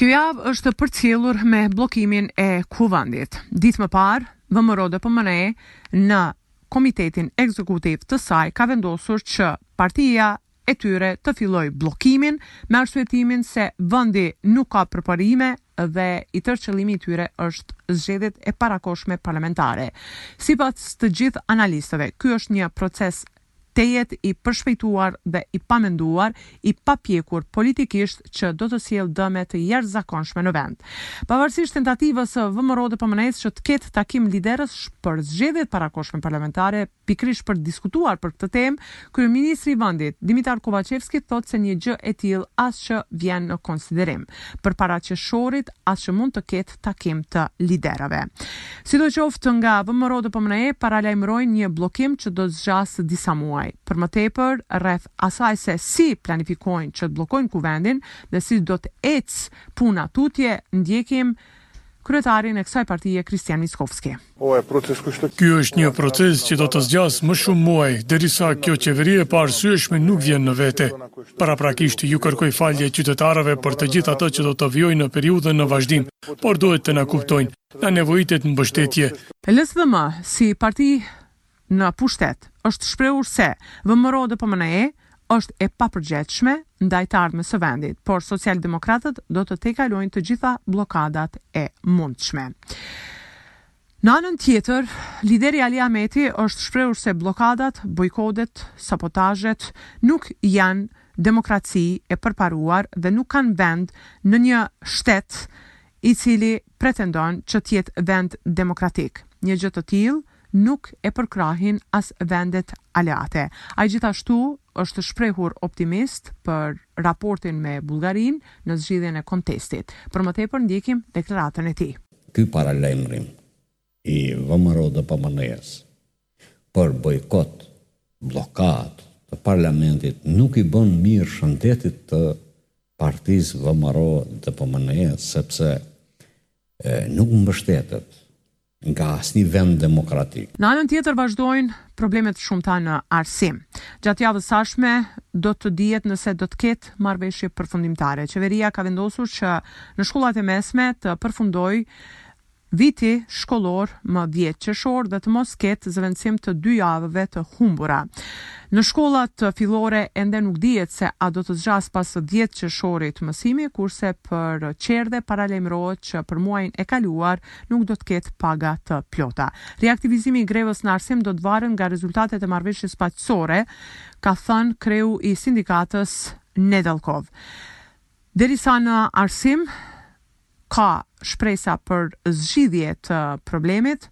Kjo javë është përcjellur me bllokimin e Kuvendit. Ditë më parë, VMRO-DPMNE në Komitetin Ekzekutiv të saj ka vendosur që partia e tyre të fillojë bllokimin me arsyetimin se vendi nuk ka përparime dhe i tërë qëllimi i tyre është zgjedhjet e parakohshme parlamentare. Sipas të gjithë analistëve, ky është një proces tejet i përshpejtuar dhe i pamenduar, i papjekur politikisht që do të sjellë dëme të jashtëzakonshme në vend. Pavarësisht tentativës së VMRO-DPMNE-së që të ketë takim liderësh për zgjedhjet parakohshme parlamentare, Pikërisht për të diskutuar për këtë temë, kryeministri i vendit, Dimitar Kovaçevski thotë se një gjë e tillë as që vjen në konsiderim përpara qershorit, as që mund të ketë takim të liderëve. Sidoqoftë, nga VMRO-DPMNE paralajmërojnë një bllokim që do të zgjasë disa muaj. Për më tepër, rreth asaj se si planifikojnë që të bllokojnë Kuvendin dhe si do të ecë puna tutje, ndjekim kryetarin e kësaj partie Hristijan Mickoski. Ky është një proces që do të zgjasë më shumë muaj, derisa kjo qeveri e paarsyeshme nuk vjen në vete. Paraprakisht ju kërkoj falje qytetarëve për të gjithë atë që do të vijojë në periudhën në vazhdim, por duhet të na kuptojnë, na nevojitet mbështetje. LSDM, si parti, në pushtet, është shprehur se VMRO-DPMNE është e papërgjegjshme ndaj të ardhmes së vendit, por socialdemokratët do të tejkalojnë të gjitha bllokadat e mundshme. Në anën tjetër, lideri Ali Ahmeti është shprehur se bllokadat, bojkotet, sabotazhet nuk janë demokraci e përparuar dhe nuk kanë vend në një shtet i cili pretendon që të jetë vend demokratik. Një gjë të tillë nuk e përkrahin as vendet aleate. Ai gjithashtu është shprehur optimist për raportin me Bullgarinë në zgjidhjen e kontestit. Për më tepër ndjekim deklaratën e tij. Ky paralajmërim i VMRO-DPMNE-së për bojkot, bllokadë të parlamentit nuk i bën mirë shëndetit të partisë VMRO-DPMNE-së sepse nuk mbështetet nga asnjë vend demokratik. Në anën tjetër vazhdojnë problemet e shumta në arsim. Gjatë javës së ardhshme do të dihet nëse do të ketë marrëveshje përfundimtare. Qeveria ka vendosur që në shkollat e mesme të përfundojë viti shkollor më dhjetë qershor dhe të mos ketë zëvendësim të dy javëve të humbura. Në shkollat fillore ende nuk dihet se a do të zgjasë pas dhjetë qershorit mësimi, kurse për çerdhe paralajmërohet që për muajin e kaluar nuk do të ketë paga të plota. Reaktivizimi i grevës në arsim do të varet nga rezultatet e marrëveshjes paqësore, ka thënë kreu i sindikatës Nedelkov. Derisa në arsim ka shpresa për zgjidhje të problemit,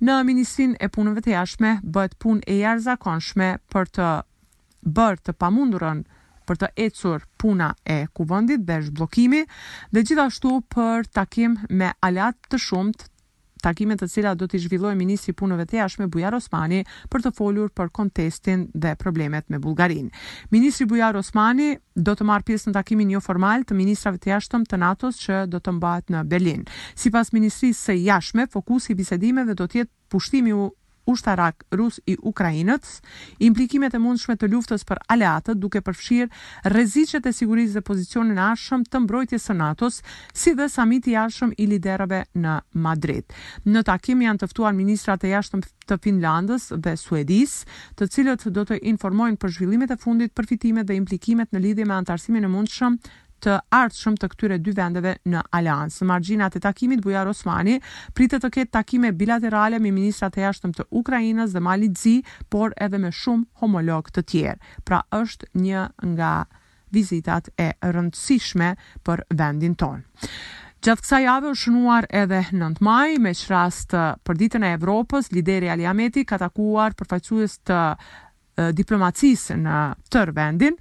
në Ministrinë e Punëve të Jashtme bëhet punë e jashtëzakonshme për të bërë të pamundurën për të ecur puna e Kuvendit dhe zhbllokimi dhe gjithashtu për takim me aleatë të shumtë, takime të cilat do t'i zhvillojë ministri i Punëve të Jashtme Bujar Osmani për të folur për kontestin dhe problemet me Bullgarinë. Ministri Bujar Osmani do të marrë pjesë në takimin joformal të ministrave të jashtëm të NATO-s që do të mbahet në Berlin. Sipas Ministrisë së Jashtme, fokusi i bisedimeve do të jetë pushtimi ushtarak rus i Ukrainës, implikimet e mundshme të luftës për aleatët, duke përfshirë rreziqet e sigurisë dhe pozicionin e ardhshëm të mbrojtjes së NATO-s, si dhe samiti i ardhshëm i liderëve në Madrid. Në takim janë të ftuar ministrat e jashtëm të Finlandës dhe Suedisë, të cilët do të informojnë për zhvillimet e fundit, përfitimet dhe implikimet në lidhje me anëtarësimin e mundshëm të ardhshëm të këtyre dy vendeve në Aleancë. Në margjinat e takimit, Bujar Osmani pritet të ketë takime bilaterale me ministrat e jashtëm të Ukrainës dhe Malit të Zi, por edhe me shumë homologë të tjerë. Pra është një nga vizitat e rëndësishme për vendin tonë. Gjatë kësaj jave është shënuar edhe nëntë maj, me ç'rast për Ditën e Evropës, lideri Ali Ahmeti ka takuar përfaqësues të diplomacisë në tërë vendin,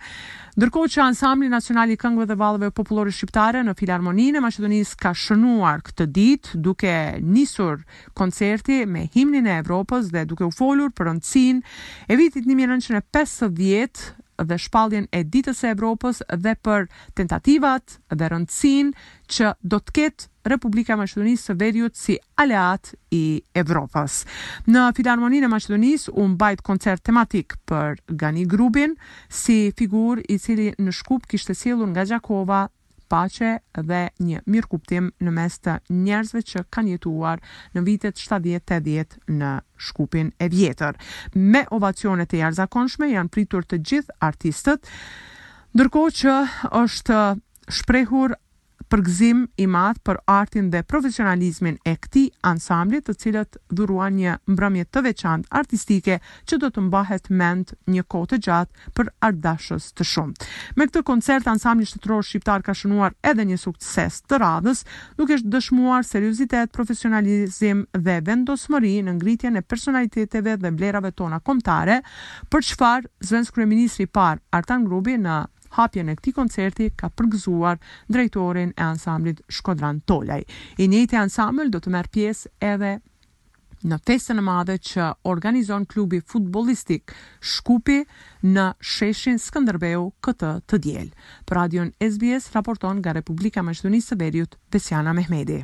ndërkohë që Ansambli Nacional i Këngëve dhe Valleve Popullore Shqiptare në Filarmoninë e Maqedonisë ka shënuar këtë ditë duke nisur koncerti me himnin e Evropës dhe duke u folur për rëndësinë e vitit një mijë e nëntëqind e pesëdhjetë dhe shpalljen e Ditës së Evropës dhe për tentativat dhe rëndësinë që do të ketë Republika e Maqedonisë së Veriut si aleat i Evropës. Në Filarmoninë e Maqedonisë u mbajt koncert tematik për Gani Grubin, si figurë i cili në Shkup kishte sjellur nga Gjakova paqe dhe një mirëkuptim në mes të njerëzve që kanë jetuar në vitet shtatëdhjetë tetëdhjetë në Shkupin e vjetër. Me ovacione të jashtëzakonshme janë pritur të gjithë artistët, ndërkohë që është shprehur Përgëzim i madh për artin dhe profesionalizmin e këtij ansambli të cilët dhuruan një mbrëmje të veçantë artistike që do të mbahet mend një kohë të gjatë për artdashës të shumë. Me këtë koncert Ansambli Shtetëror Shqiptar ka shënuar edhe një sukses të radhës, duke dëshmuar seriozitet, profesionalizim dhe vendosmëri në ngritjen e personaliteteve dhe vlerave tona kombëtare, për çfarë zëvendëskryeministri i parë Artan Grubi në. Hapjen e këtij koncerti ka përgëzuar drejtorin e Ansamblit Shkodran Tolaj. I njëjti ansambël do të marrë pjesë edhe në festën e madhe që organizon klubi futbollistik Shkupi në sheshin Skënderbeu këtë të diel. Për Radion SBS raporton nga Republika e Maqedonisë së Veriut, Besiana Mehmedi.